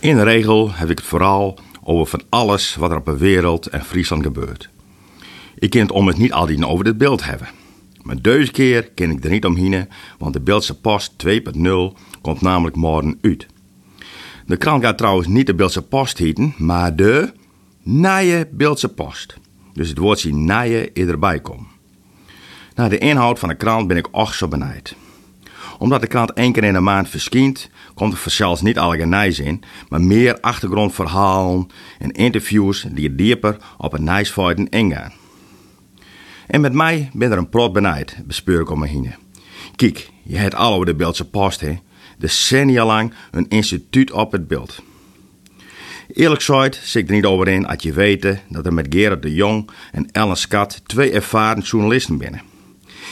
In de regel heb ik het vooral over van alles wat er op de wereld en Friesland gebeurt. Ik kan het om het niet altijd over dit beeld hebben. Maar deze keer ken ik er niet omheen, want de Beeldse Post 2.0 komt namelijk morgen uit. De krant gaat trouwens niet de Beeldse Post heten, maar de Nije Beeldse Post. Dus het woordje nije erbij komt. Naar de inhoud van de krant ben ik ook zo benijd. Omdat de krant één keer in de maand verschijnt, komt er zelfs niet alle nijs in, maar meer achtergrondverhalen en interviews die dieper op het nijsfeiten ingaan. En met mij ben er een prot benijd, bespeur ik om me. Kijk, je hebt al over de Beeldse Post, hè. Decennia lang een instituut op het beeld. Eerlijk gezegd zit ik er niet over in als je weet dat er met Gerard de Jong en Ellen Skat twee ervaren journalisten binnen.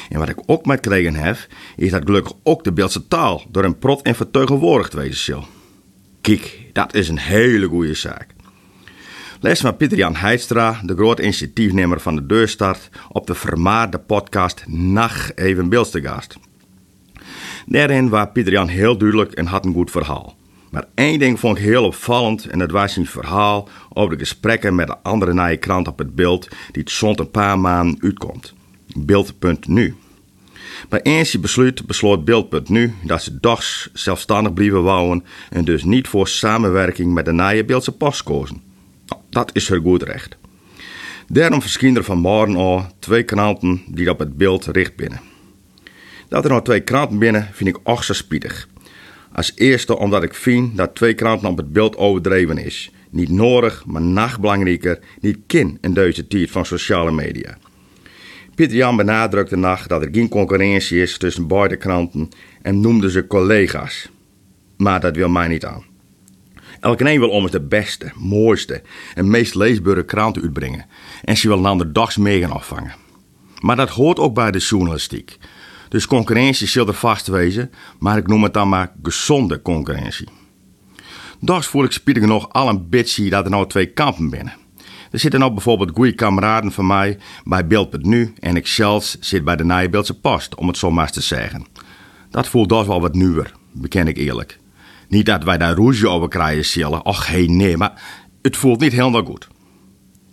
En wat ik ook met gekregen heb, is dat gelukkig ook de Beeldse taal door een prot en vertegenwoordigd wezen zal. Kijk, dat is een hele goede zaak. Les van Pieter-Jan Heidstra, de groot initiatiefnemer van de Deurstart, op de vermaarde podcast Nacht Even Beeldstegaast. Daarin was Pieter-Jan heel duidelijk en had een goed verhaal. Maar één ding vond ik heel opvallend en dat was zijn verhaal over de gesprekken met de andere nieuwe krant op het beeld die het zond een paar maanden uitkomt. Beeld.nu. Bij eens besluit besloot Beeld.nu dat ze dags zelfstandig blijven wonen en dus niet voor samenwerking met de nieuwe Beeldse post kozen. Nou, dat is her goed recht. Daarom verschijnen er vanmorgen al twee kranten die op het beeld richt binnen. Dat er nou twee kranten binnen vind ik ook zo. Als eerste omdat ik vind dat twee kranten op het beeld overdreven is. Niet nodig, maar nachtbelangrijker, niet kin in deze tijd van sociale media. Pieter Jan benadrukte nacht dat er geen concurrentie is tussen beide kranten en noemde ze collega's. Maar dat wil mij niet aan. Elke een wil om het de beste, mooiste en meest leesbare krant uitbrengen. En ze wil een ander dags mee gaan afvangen. Maar dat hoort ook bij de journalistiek. Dus concurrentie zal er vast wezen, maar ik noem het dan maar gezonde concurrentie. Dags voel ik spietig nog al een beetje dat er nou twee kampen binnen. Er zitten nou bijvoorbeeld goede kameraden van mij bij Beeld.nu en ik zelfs zit bij de Nijenbeeldse Post, om het zo maar te zeggen. Dat voelt dus wel wat nieuwer, beken ik eerlijk. Niet dat wij daar roesje over krijgen zullen, och hey nee, maar het voelt niet helemaal goed.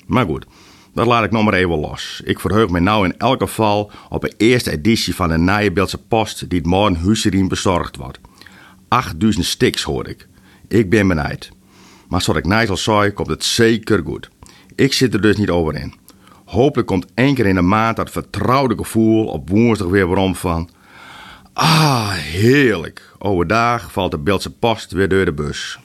Maar goed, dat laat ik nog maar even los. Ik verheug me nou in elk geval op de eerste editie van de Nijenbeeldse Post die het morgen huisriem bezorgd wordt. 8000 stiks hoor ik. Ik ben benijd. Maar zoals ik net al zei, komt het zeker goed. Ik zit er dus niet over in. Hopelijk komt één keer in de maand dat vertrouwde gevoel op woensdag weer waarom van... Ah, heerlijk. Overdag valt de Beeldse post weer door de bus.